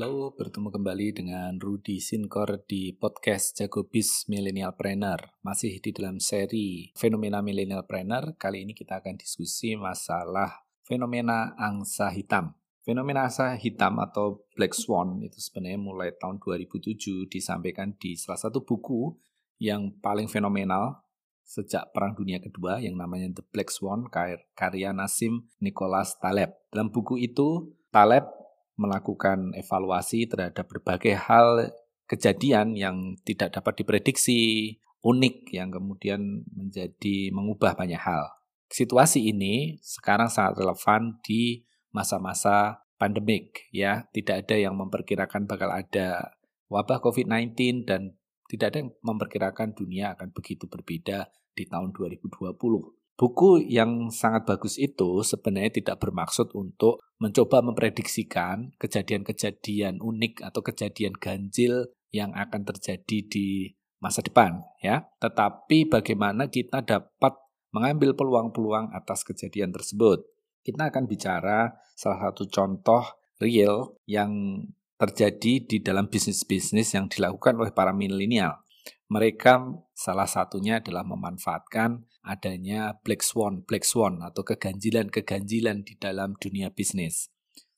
Halo, bertemu kembali dengan Rudy Sinkor di podcast Jago Bis Millennial Planner. Masih di dalam seri Fenomena Millennial Planner, kali ini kita akan diskusi masalah fenomena angsa hitam. Fenomena angsa hitam atau Black Swan itu sebenarnya mulai tahun 2007 disampaikan di salah satu buku yang paling fenomenal sejak Perang Dunia Kedua yang namanya The Black Swan karya Nassim Nicholas Taleb. Dalam buku itu, Taleb melakukan evaluasi terhadap berbagai hal kejadian yang tidak dapat diprediksi, unik yang kemudian menjadi mengubah banyak hal. Situasi ini sekarang sangat relevan di masa-masa pandemik ya, tidak ada yang memperkirakan bakal ada wabah COVID-19 dan tidak ada yang memperkirakan dunia akan begitu berbeda di tahun 2020. Buku yang sangat bagus itu sebenarnya tidak bermaksud untuk mencoba memprediksikan kejadian-kejadian unik atau kejadian ganjil yang akan terjadi di masa depan ya, tetapi bagaimana kita dapat mengambil peluang-peluang atas kejadian tersebut. Kita akan bicara salah satu contoh real yang terjadi di dalam bisnis-bisnis yang dilakukan oleh para milenial. Mereka salah satunya adalah memanfaatkan adanya black swan, black swan atau keganjilan-keganjilan di dalam dunia bisnis.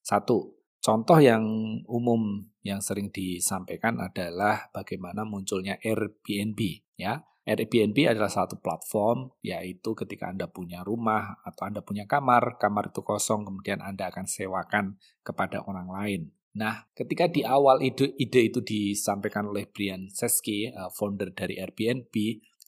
Satu, contoh yang umum yang sering disampaikan adalah bagaimana munculnya Airbnb ya. Airbnb adalah satu platform yaitu ketika Anda punya rumah atau Anda punya kamar, kamar itu kosong kemudian Anda akan sewakan kepada orang lain. Nah, ketika di awal ide, ide itu disampaikan oleh Brian Chesky, uh, founder dari Airbnb,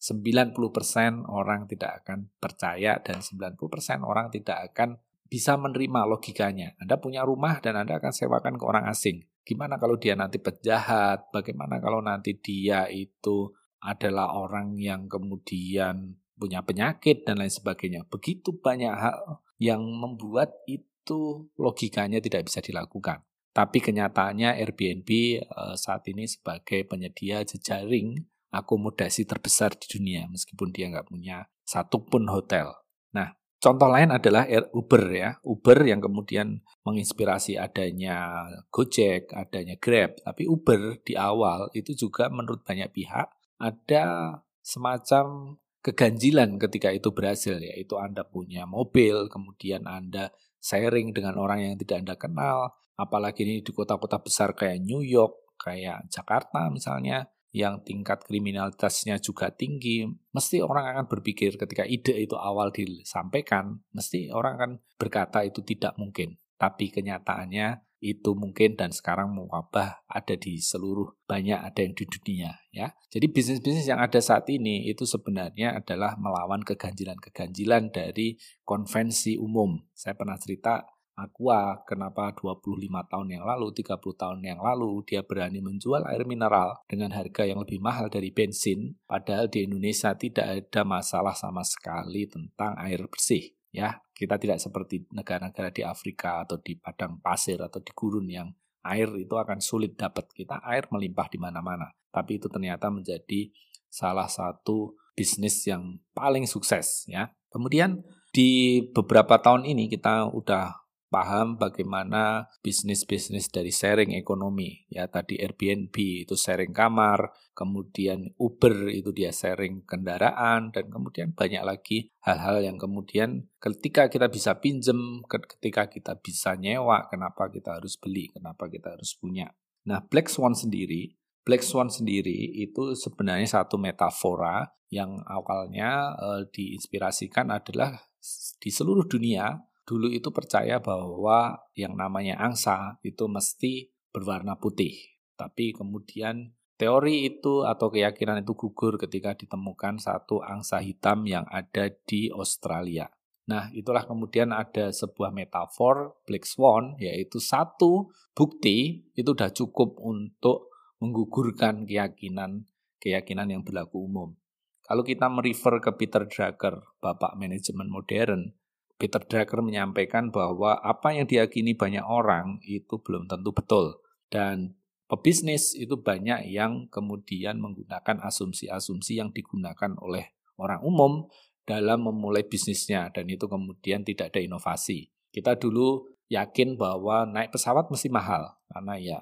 90% orang tidak akan percaya dan 90% orang tidak akan bisa menerima logikanya. Anda punya rumah dan Anda akan sewakan ke orang asing. Gimana kalau dia nanti penjahat? Bagaimana kalau nanti dia itu adalah orang yang kemudian punya penyakit dan lain sebagainya. Begitu banyak hal yang membuat itu logikanya tidak bisa dilakukan. Tapi kenyataannya Airbnb uh, saat ini sebagai penyedia jejaring akomodasi terbesar di dunia meskipun dia nggak punya satu pun hotel. Nah, contoh lain adalah Uber ya. Uber yang kemudian menginspirasi adanya Gojek, adanya Grab. Tapi Uber di awal itu juga menurut banyak pihak ada semacam keganjilan ketika itu berhasil yaitu Anda punya mobil, kemudian Anda sharing dengan orang yang tidak Anda kenal, apalagi ini di kota-kota besar kayak New York, kayak Jakarta misalnya, yang tingkat kriminalitasnya juga tinggi, mesti orang akan berpikir ketika ide itu awal disampaikan, mesti orang akan berkata itu tidak mungkin. Tapi kenyataannya itu mungkin dan sekarang mewabah ada di seluruh banyak ada yang di dunia ya. Jadi bisnis-bisnis yang ada saat ini itu sebenarnya adalah melawan keganjilan-keganjilan dari konvensi umum. Saya pernah cerita Aqua kenapa 25 tahun yang lalu, 30 tahun yang lalu dia berani menjual air mineral dengan harga yang lebih mahal dari bensin padahal di Indonesia tidak ada masalah sama sekali tentang air bersih ya. Kita tidak seperti negara-negara di Afrika atau di padang pasir atau di gurun yang air itu akan sulit dapat. Kita air melimpah di mana-mana. Tapi itu ternyata menjadi salah satu bisnis yang paling sukses ya. Kemudian di beberapa tahun ini kita udah paham bagaimana bisnis-bisnis dari sharing ekonomi. Ya, tadi Airbnb itu sharing kamar, kemudian Uber itu dia sharing kendaraan, dan kemudian banyak lagi hal-hal yang kemudian ketika kita bisa pinjem, ketika kita bisa nyewa, kenapa kita harus beli, kenapa kita harus punya. Nah, Black Swan sendiri, Black Swan sendiri itu sebenarnya satu metafora yang awalnya e, diinspirasikan adalah di seluruh dunia dulu itu percaya bahwa yang namanya angsa itu mesti berwarna putih. Tapi kemudian teori itu atau keyakinan itu gugur ketika ditemukan satu angsa hitam yang ada di Australia. Nah, itulah kemudian ada sebuah metafor Black Swan, yaitu satu bukti itu sudah cukup untuk menggugurkan keyakinan keyakinan yang berlaku umum. Kalau kita merefer ke Peter Drucker, bapak manajemen modern, Peter Drucker menyampaikan bahwa apa yang diyakini banyak orang itu belum tentu betul. Dan pebisnis itu banyak yang kemudian menggunakan asumsi-asumsi yang digunakan oleh orang umum dalam memulai bisnisnya dan itu kemudian tidak ada inovasi. Kita dulu yakin bahwa naik pesawat mesti mahal karena ya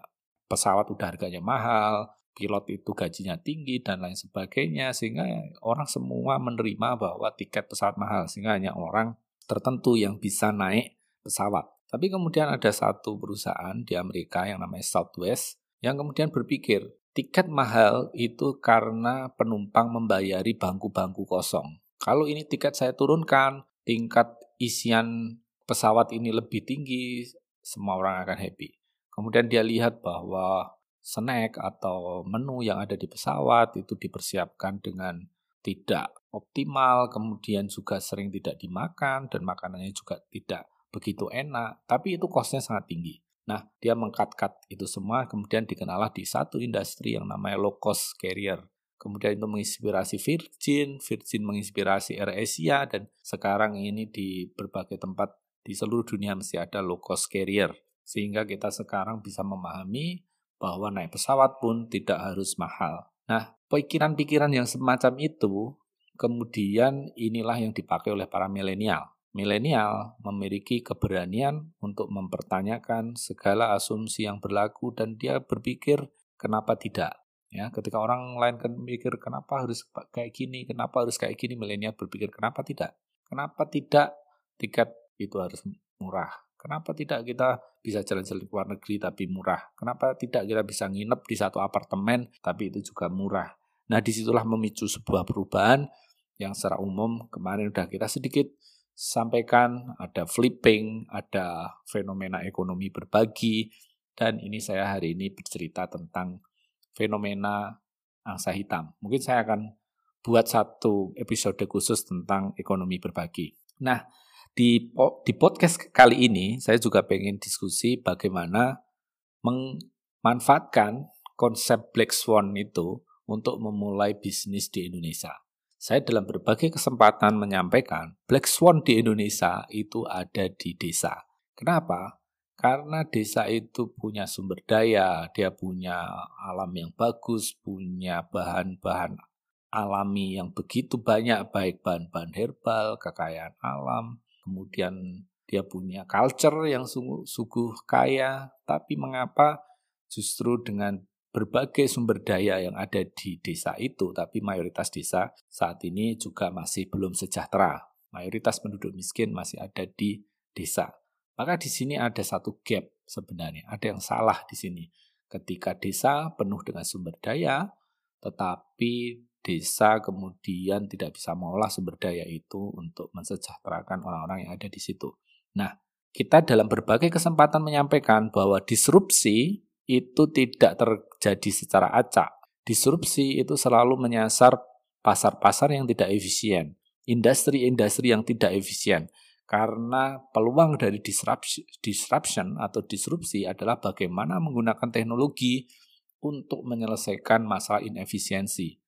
pesawat udah harganya mahal, pilot itu gajinya tinggi dan lain sebagainya sehingga orang semua menerima bahwa tiket pesawat mahal sehingga hanya orang tertentu yang bisa naik pesawat. Tapi kemudian ada satu perusahaan di Amerika yang namanya Southwest yang kemudian berpikir tiket mahal itu karena penumpang membayari bangku-bangku kosong. Kalau ini tiket saya turunkan, tingkat isian pesawat ini lebih tinggi, semua orang akan happy. Kemudian dia lihat bahwa snack atau menu yang ada di pesawat itu dipersiapkan dengan tidak optimal, kemudian juga sering tidak dimakan dan makanannya juga tidak begitu enak, tapi itu kosnya sangat tinggi. Nah, dia mengkat-kat itu semua, kemudian dikenalah di satu industri yang namanya low cost carrier. Kemudian itu menginspirasi Virgin, Virgin menginspirasi AirAsia, dan sekarang ini di berbagai tempat di seluruh dunia mesti ada low cost carrier. Sehingga kita sekarang bisa memahami bahwa naik pesawat pun tidak harus mahal. Nah, pikiran-pikiran yang semacam itu, kemudian inilah yang dipakai oleh para milenial milenial memiliki keberanian untuk mempertanyakan segala asumsi yang berlaku dan dia berpikir kenapa tidak. Ya, ketika orang lain kan mikir kenapa harus kayak gini, kenapa harus kayak gini, milenial berpikir kenapa tidak? Kenapa tidak tiket itu harus murah? Kenapa tidak kita bisa jalan-jalan ke luar negeri tapi murah? Kenapa tidak kita bisa nginep di satu apartemen tapi itu juga murah? Nah, di situlah memicu sebuah perubahan yang secara umum kemarin udah kita sedikit sampaikan, ada flipping, ada fenomena ekonomi berbagi, dan ini saya hari ini bercerita tentang fenomena angsa hitam. Mungkin saya akan buat satu episode khusus tentang ekonomi berbagi. Nah, di, di podcast kali ini saya juga pengen diskusi bagaimana memanfaatkan konsep Black Swan itu untuk memulai bisnis di Indonesia saya dalam berbagai kesempatan menyampaikan Black Swan di Indonesia itu ada di desa. Kenapa? Karena desa itu punya sumber daya, dia punya alam yang bagus, punya bahan-bahan alami yang begitu banyak, baik bahan-bahan herbal, kekayaan alam, kemudian dia punya culture yang sungguh, sungguh kaya, tapi mengapa justru dengan berbagai sumber daya yang ada di desa itu, tapi mayoritas desa saat ini juga masih belum sejahtera. Mayoritas penduduk miskin masih ada di desa. Maka di sini ada satu gap sebenarnya, ada yang salah di sini. Ketika desa penuh dengan sumber daya, tetapi desa kemudian tidak bisa mengolah sumber daya itu untuk mensejahterakan orang-orang yang ada di situ. Nah, kita dalam berbagai kesempatan menyampaikan bahwa disrupsi itu tidak terjadi secara acak. Disrupsi itu selalu menyasar pasar-pasar yang tidak efisien, industri-industri yang tidak efisien. Karena peluang dari disruption, atau disrupsi adalah bagaimana menggunakan teknologi untuk menyelesaikan masalah inefisiensi.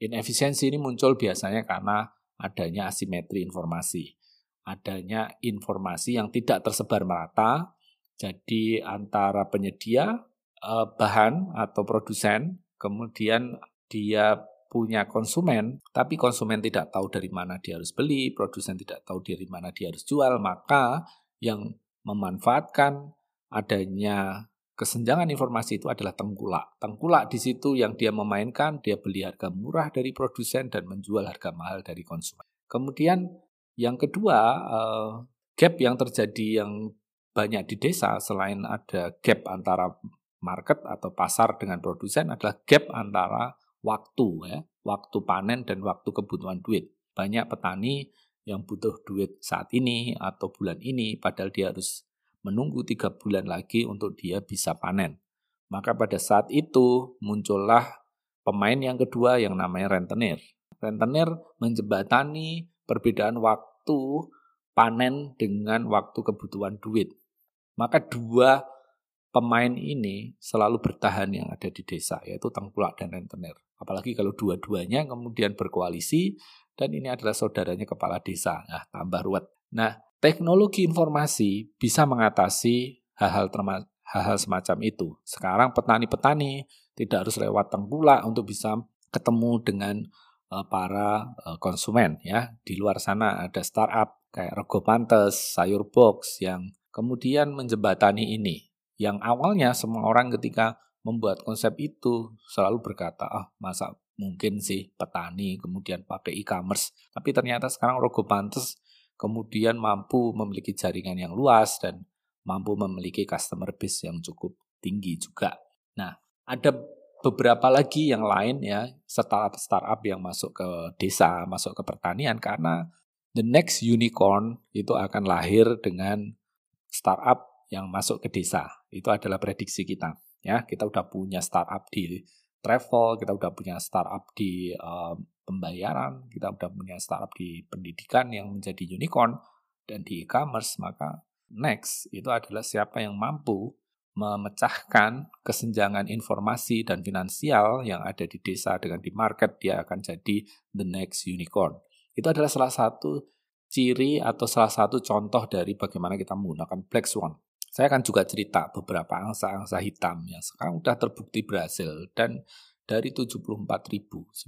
Inefisiensi ini muncul biasanya karena adanya asimetri informasi. Adanya informasi yang tidak tersebar merata, jadi antara penyedia uh, bahan atau produsen, kemudian dia punya konsumen, tapi konsumen tidak tahu dari mana dia harus beli, produsen tidak tahu dari mana dia harus jual, maka yang memanfaatkan adanya kesenjangan informasi itu adalah tengkulak. Tengkulak di situ yang dia memainkan, dia beli harga murah dari produsen dan menjual harga mahal dari konsumen. Kemudian yang kedua, uh, gap yang terjadi yang banyak di desa selain ada gap antara market atau pasar dengan produsen adalah gap antara waktu ya, waktu panen dan waktu kebutuhan duit. Banyak petani yang butuh duit saat ini atau bulan ini padahal dia harus menunggu tiga bulan lagi untuk dia bisa panen. Maka pada saat itu muncullah pemain yang kedua yang namanya rentenir. Rentenir menjembatani perbedaan waktu panen dengan waktu kebutuhan duit. Maka dua pemain ini selalu bertahan yang ada di desa, yaitu Tengkulak dan Rentenir. Apalagi kalau dua-duanya kemudian berkoalisi dan ini adalah saudaranya kepala desa. Nah, tambah ruwet. Nah, teknologi informasi bisa mengatasi hal-hal hal-hal semacam itu. Sekarang petani-petani tidak harus lewat Tengkulak untuk bisa ketemu dengan uh, para uh, konsumen ya. Di luar sana ada startup kayak Rego Pantes, Sayur Box yang kemudian menjembatani ini yang awalnya semua orang ketika membuat konsep itu selalu berkata, ah masa mungkin sih petani kemudian pakai e-commerce. Tapi ternyata sekarang Rogo Pantes kemudian mampu memiliki jaringan yang luas dan mampu memiliki customer base yang cukup tinggi juga. Nah, ada beberapa lagi yang lain ya startup startup yang masuk ke desa, masuk ke pertanian karena the next unicorn itu akan lahir dengan startup yang masuk ke desa. Itu adalah prediksi kita. Ya, kita udah punya startup di travel, kita udah punya startup di uh, pembayaran, kita udah punya startup di pendidikan yang menjadi unicorn dan di e-commerce, maka next itu adalah siapa yang mampu memecahkan kesenjangan informasi dan finansial yang ada di desa dengan di market, dia akan jadi the next unicorn. Itu adalah salah satu ciri atau salah satu contoh dari bagaimana kita menggunakan Black Swan. Saya akan juga cerita beberapa angsa-angsa hitam yang sekarang sudah terbukti berhasil dan dari 74.957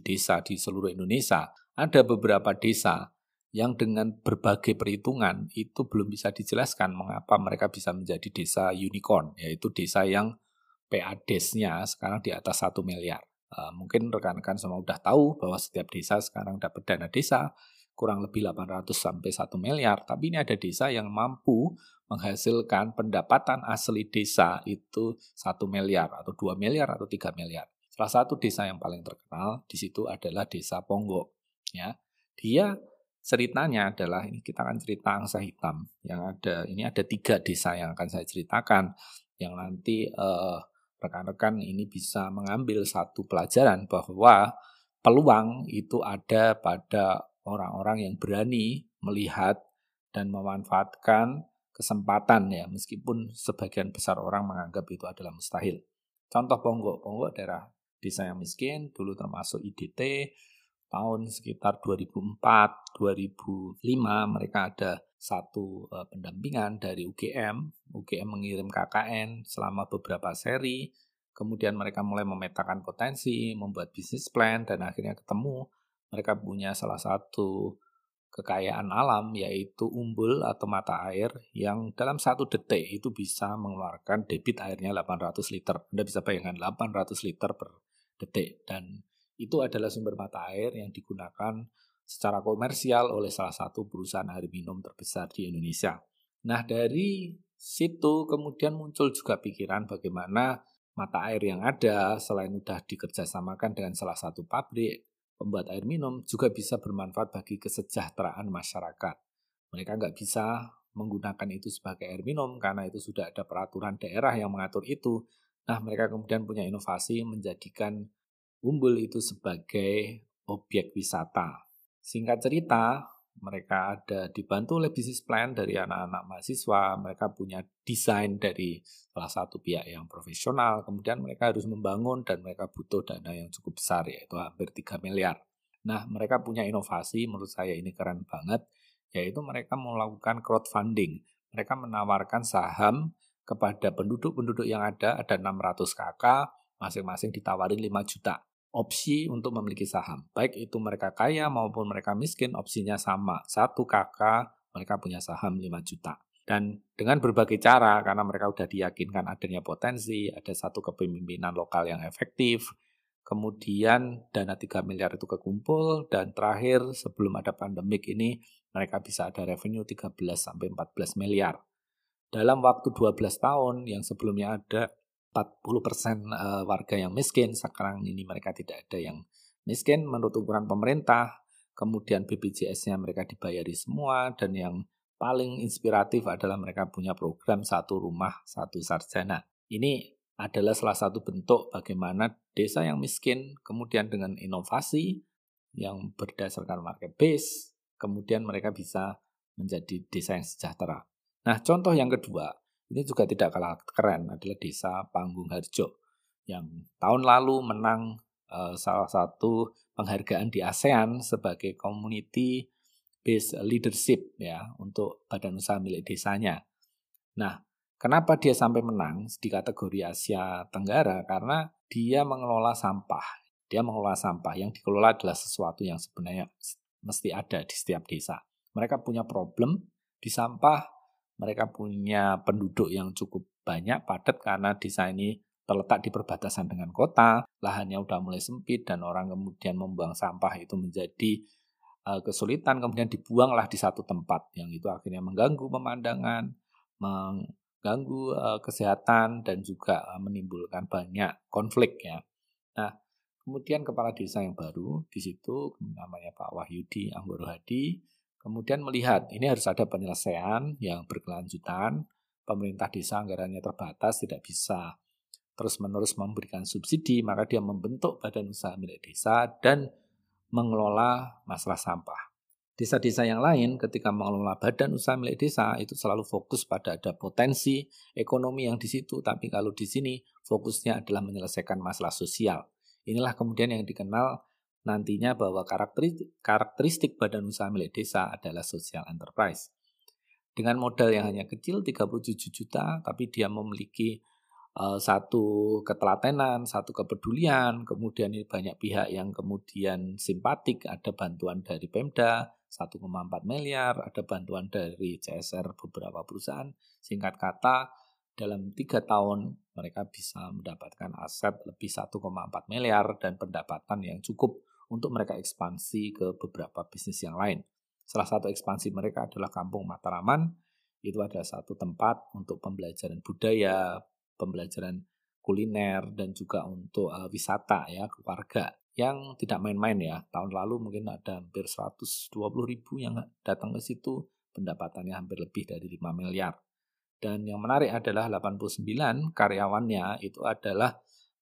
desa di seluruh Indonesia, ada beberapa desa yang dengan berbagai perhitungan itu belum bisa dijelaskan mengapa mereka bisa menjadi desa unicorn, yaitu desa yang PADES-nya sekarang di atas 1 miliar. Uh, mungkin rekan-rekan semua sudah tahu bahwa setiap desa sekarang dapat dana desa kurang lebih 800 sampai 1 miliar, tapi ini ada desa yang mampu menghasilkan pendapatan asli desa itu 1 miliar atau 2 miliar atau 3 miliar. Salah satu desa yang paling terkenal di situ adalah Desa Ponggo. Ya, dia ceritanya adalah ini kita akan cerita angsa hitam yang ada ini ada tiga desa yang akan saya ceritakan yang nanti uh, rekan-rekan ini bisa mengambil satu pelajaran bahwa peluang itu ada pada orang-orang yang berani melihat dan memanfaatkan kesempatan ya meskipun sebagian besar orang menganggap itu adalah mustahil. Contoh Ponggo, Ponggo daerah desa yang miskin dulu termasuk IDT tahun sekitar 2004 2005 mereka ada satu uh, pendampingan dari UGM UGM mengirim KKN selama beberapa seri. Kemudian mereka mulai memetakan potensi, membuat bisnis plan, dan akhirnya ketemu mereka punya salah satu kekayaan alam yaitu umbul atau mata air yang dalam satu detik itu bisa mengeluarkan debit airnya 800 liter. Anda bisa bayangkan 800 liter per detik dan itu adalah sumber mata air yang digunakan secara komersial oleh salah satu perusahaan air minum terbesar di Indonesia. Nah dari situ kemudian muncul juga pikiran bagaimana mata air yang ada selain sudah dikerjasamakan dengan salah satu pabrik pembuat air minum juga bisa bermanfaat bagi kesejahteraan masyarakat. Mereka nggak bisa menggunakan itu sebagai air minum karena itu sudah ada peraturan daerah yang mengatur itu. Nah, mereka kemudian punya inovasi menjadikan umbul itu sebagai objek wisata. Singkat cerita, mereka ada dibantu oleh bisnis plan dari anak-anak mahasiswa, mereka punya desain dari salah satu pihak yang profesional, kemudian mereka harus membangun dan mereka butuh dana yang cukup besar yaitu hampir 3 miliar. Nah, mereka punya inovasi menurut saya ini keren banget, yaitu mereka melakukan crowdfunding. Mereka menawarkan saham kepada penduduk-penduduk yang ada, ada 600 kakak, masing-masing ditawarin 5 juta opsi untuk memiliki saham. Baik itu mereka kaya maupun mereka miskin, opsinya sama. Satu kakak, mereka punya saham 5 juta. Dan dengan berbagai cara, karena mereka sudah diyakinkan adanya potensi, ada satu kepemimpinan lokal yang efektif, kemudian dana 3 miliar itu kekumpul, dan terakhir sebelum ada pandemik ini, mereka bisa ada revenue 13 sampai 14 miliar. Dalam waktu 12 tahun yang sebelumnya ada 40% eh, warga yang miskin, sekarang ini mereka tidak ada yang miskin menurut ukuran pemerintah, kemudian BPJS-nya mereka dibayari semua, dan yang paling inspiratif adalah mereka punya program satu rumah, satu sarjana. Ini adalah salah satu bentuk bagaimana desa yang miskin, kemudian dengan inovasi yang berdasarkan market base, kemudian mereka bisa menjadi desa yang sejahtera. Nah, contoh yang kedua, ini juga tidak kalah keren adalah desa Panggung Harjo yang tahun lalu menang uh, salah satu penghargaan di ASEAN sebagai community based leadership ya untuk badan usaha milik desanya. Nah, kenapa dia sampai menang di kategori Asia Tenggara? Karena dia mengelola sampah. Dia mengelola sampah yang dikelola adalah sesuatu yang sebenarnya mesti ada di setiap desa. Mereka punya problem di sampah mereka punya penduduk yang cukup banyak padat karena desa ini terletak di perbatasan dengan kota, lahannya udah mulai sempit dan orang kemudian membuang sampah itu menjadi uh, kesulitan, kemudian dibuanglah di satu tempat yang itu akhirnya mengganggu pemandangan, mengganggu uh, kesehatan dan juga uh, menimbulkan banyak konflik ya. Nah, kemudian kepala desa yang baru di situ namanya Pak Wahyudi Anggoro Hadi kemudian melihat ini harus ada penyelesaian yang berkelanjutan. Pemerintah desa anggarannya terbatas, tidak bisa terus-menerus memberikan subsidi, maka dia membentuk badan usaha milik desa dan mengelola masalah sampah. Desa-desa yang lain ketika mengelola badan usaha milik desa itu selalu fokus pada ada potensi ekonomi yang di situ, tapi kalau di sini fokusnya adalah menyelesaikan masalah sosial. Inilah kemudian yang dikenal nantinya bahwa karakteristik, badan usaha milik desa adalah social enterprise. Dengan modal yang hanya kecil 37 juta, tapi dia memiliki uh, satu ketelatenan, satu kepedulian, kemudian ini banyak pihak yang kemudian simpatik, ada bantuan dari Pemda 1,4 miliar, ada bantuan dari CSR beberapa perusahaan. Singkat kata, dalam tiga tahun mereka bisa mendapatkan aset lebih 1,4 miliar dan pendapatan yang cukup untuk mereka ekspansi ke beberapa bisnis yang lain. Salah satu ekspansi mereka adalah Kampung Mataraman. Itu ada satu tempat untuk pembelajaran budaya, pembelajaran kuliner dan juga untuk uh, wisata ya keluarga yang tidak main-main ya. Tahun lalu mungkin ada hampir 120 ribu yang datang ke situ, pendapatannya hampir lebih dari 5 miliar. Dan yang menarik adalah 89 karyawannya itu adalah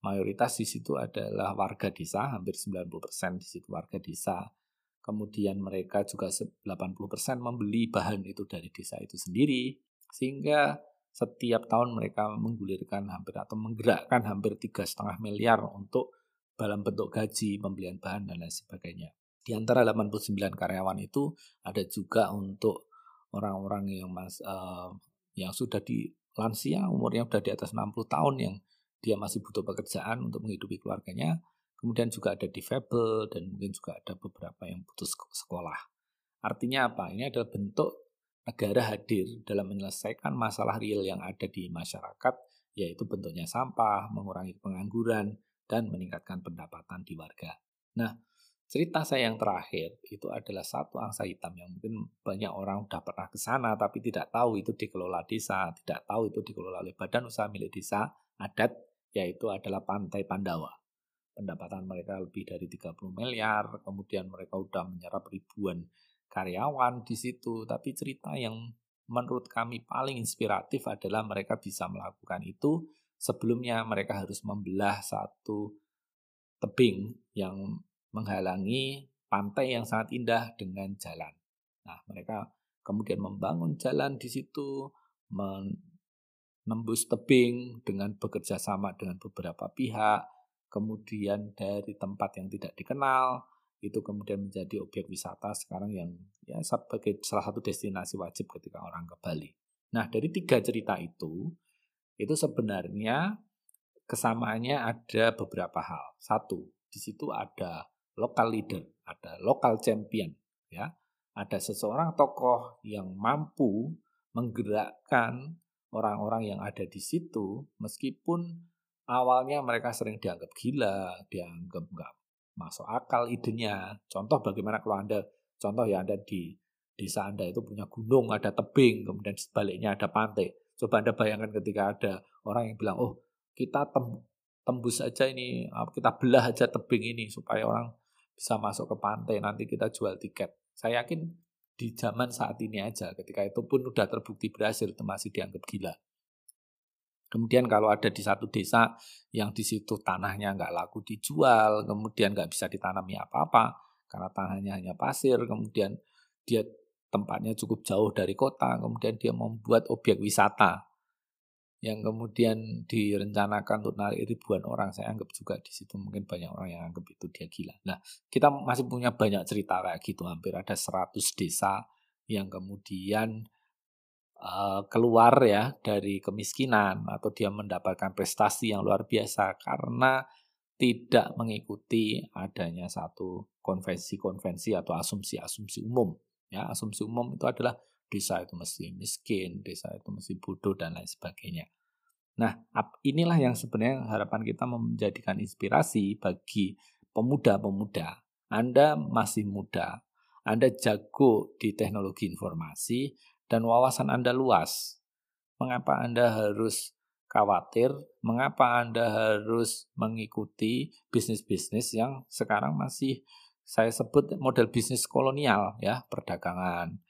mayoritas di situ adalah warga desa, hampir 90% di situ warga desa. Kemudian mereka juga 80% membeli bahan itu dari desa itu sendiri. Sehingga setiap tahun mereka menggulirkan hampir atau menggerakkan hampir tiga setengah miliar untuk dalam bentuk gaji, pembelian bahan dan lain sebagainya. Di antara 89 karyawan itu ada juga untuk orang-orang yang mas uh, yang sudah di lansia umurnya sudah di atas 60 tahun yang dia masih butuh pekerjaan untuk menghidupi keluarganya. Kemudian juga ada difabel dan mungkin juga ada beberapa yang putus sekolah. Artinya apa? Ini adalah bentuk negara hadir dalam menyelesaikan masalah real yang ada di masyarakat, yaitu bentuknya sampah, mengurangi pengangguran, dan meningkatkan pendapatan di warga. Nah, cerita saya yang terakhir itu adalah satu angsa hitam yang mungkin banyak orang sudah pernah ke sana tapi tidak tahu itu dikelola desa, tidak tahu itu dikelola oleh badan usaha milik desa adat, yaitu adalah Pantai Pandawa. Pendapatan mereka lebih dari 30 miliar, kemudian mereka sudah menyerap ribuan karyawan di situ. Tapi cerita yang menurut kami paling inspiratif adalah mereka bisa melakukan itu sebelumnya mereka harus membelah satu tebing yang menghalangi pantai yang sangat indah dengan jalan. Nah, mereka kemudian membangun jalan di situ, menembus tebing dengan bekerja sama dengan beberapa pihak, kemudian dari tempat yang tidak dikenal, itu kemudian menjadi objek wisata sekarang yang ya sebagai salah satu destinasi wajib ketika orang ke Bali. Nah, dari tiga cerita itu, itu sebenarnya kesamaannya ada beberapa hal. Satu, di situ ada lokal leader, ada lokal champion, ya. Ada seseorang tokoh yang mampu menggerakkan orang-orang yang ada di situ meskipun awalnya mereka sering dianggap gila, dianggap nggak masuk akal idenya. Contoh bagaimana kalau Anda, contoh ya Anda di desa Anda itu punya gunung, ada tebing, kemudian sebaliknya ada pantai. Coba Anda bayangkan ketika ada orang yang bilang, oh kita tembus aja ini, kita belah aja tebing ini supaya orang bisa masuk ke pantai, nanti kita jual tiket. Saya yakin di zaman saat ini aja, ketika itu pun sudah terbukti berhasil, itu masih dianggap gila. Kemudian kalau ada di satu desa yang di situ tanahnya nggak laku dijual, kemudian nggak bisa ditanami apa-apa karena tanahnya hanya pasir, kemudian dia tempatnya cukup jauh dari kota, kemudian dia membuat objek wisata yang kemudian direncanakan untuk narik ribuan orang. Saya anggap juga di situ mungkin banyak orang yang anggap itu dia gila. Nah, kita masih punya banyak cerita kayak gitu, hampir ada 100 desa yang kemudian Eh, keluar ya dari kemiskinan atau dia mendapatkan prestasi yang luar biasa karena tidak mengikuti adanya satu konvensi-konvensi atau asumsi-asumsi umum. Ya, asumsi umum itu adalah desa itu mesti miskin, desa itu mesti bodoh dan lain sebagainya. Nah, inilah yang sebenarnya harapan kita menjadikan inspirasi bagi pemuda-pemuda. Anda masih muda, Anda jago di teknologi informasi, dan wawasan Anda luas. Mengapa Anda harus khawatir? Mengapa Anda harus mengikuti bisnis-bisnis yang sekarang masih saya sebut model bisnis kolonial ya, perdagangan.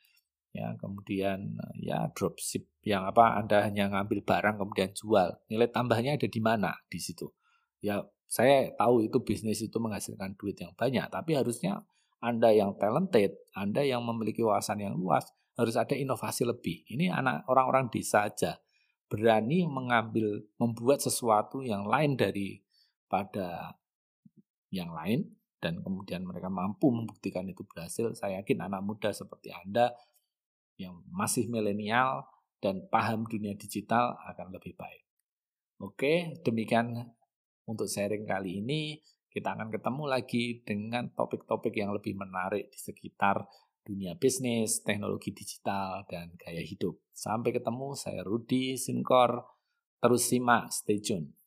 Ya, kemudian ya dropship yang apa Anda hanya ngambil barang kemudian jual. Nilai tambahnya ada di mana di situ. Ya, saya tahu itu bisnis itu menghasilkan duit yang banyak, tapi harusnya Anda yang talented, Anda yang memiliki wawasan yang luas, harus ada inovasi lebih. Ini anak orang-orang desa aja berani mengambil membuat sesuatu yang lain dari pada yang lain dan kemudian mereka mampu membuktikan itu berhasil, saya yakin anak muda seperti Anda yang masih milenial dan paham dunia digital akan lebih baik. Oke, demikian untuk sharing kali ini. Kita akan ketemu lagi dengan topik-topik yang lebih menarik di sekitar dunia bisnis, teknologi digital, dan gaya hidup. Sampai ketemu, saya Rudi Sinkor. Terus simak, stay tune.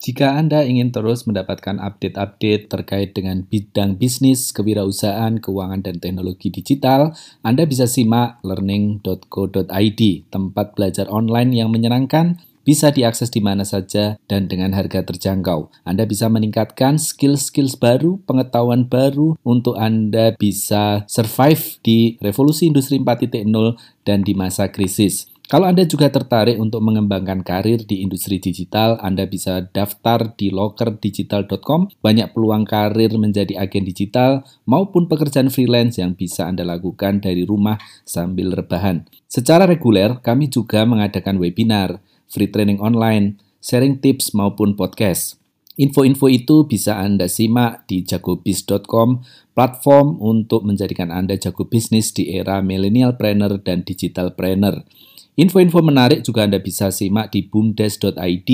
Jika Anda ingin terus mendapatkan update-update terkait dengan bidang bisnis, kewirausahaan, keuangan, dan teknologi digital, Anda bisa simak learning.co.id, tempat belajar online yang menyenangkan, bisa diakses di mana saja dan dengan harga terjangkau. Anda bisa meningkatkan skill-skill baru, pengetahuan baru untuk Anda bisa survive di revolusi industri 4.0 dan di masa krisis. Kalau Anda juga tertarik untuk mengembangkan karir di industri digital, Anda bisa daftar di lokerdigital.com. Banyak peluang karir menjadi agen digital maupun pekerjaan freelance yang bisa Anda lakukan dari rumah sambil rebahan. Secara reguler, kami juga mengadakan webinar, free training online, sharing tips maupun podcast. Info-info itu bisa Anda simak di jagobis.com, platform untuk menjadikan Anda jago bisnis di era millennial planner dan digital planner. Info-info menarik juga Anda bisa simak di bumdes.id,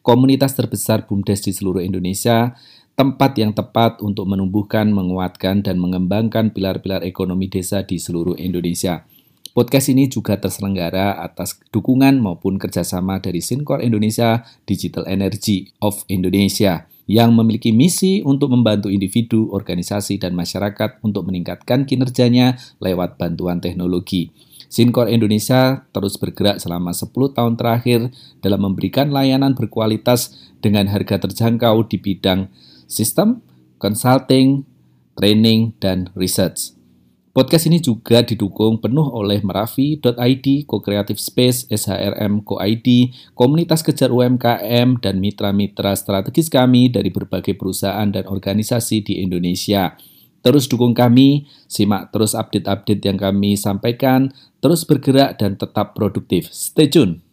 komunitas terbesar bumdes di seluruh Indonesia, tempat yang tepat untuk menumbuhkan, menguatkan, dan mengembangkan pilar-pilar ekonomi desa di seluruh Indonesia. Podcast ini juga terselenggara atas dukungan maupun kerjasama dari Sincor Indonesia Digital Energy of Indonesia yang memiliki misi untuk membantu individu, organisasi, dan masyarakat untuk meningkatkan kinerjanya lewat bantuan teknologi. Sincor Indonesia terus bergerak selama 10 tahun terakhir dalam memberikan layanan berkualitas dengan harga terjangkau di bidang sistem, consulting, training, dan research. Podcast ini juga didukung penuh oleh Merafi.id, Co-Creative Space, SHRM Co-ID, komunitas kejar UMKM, dan mitra-mitra strategis kami dari berbagai perusahaan dan organisasi di Indonesia. Terus dukung kami, simak terus update-update yang kami sampaikan, terus bergerak dan tetap produktif. Stay tune!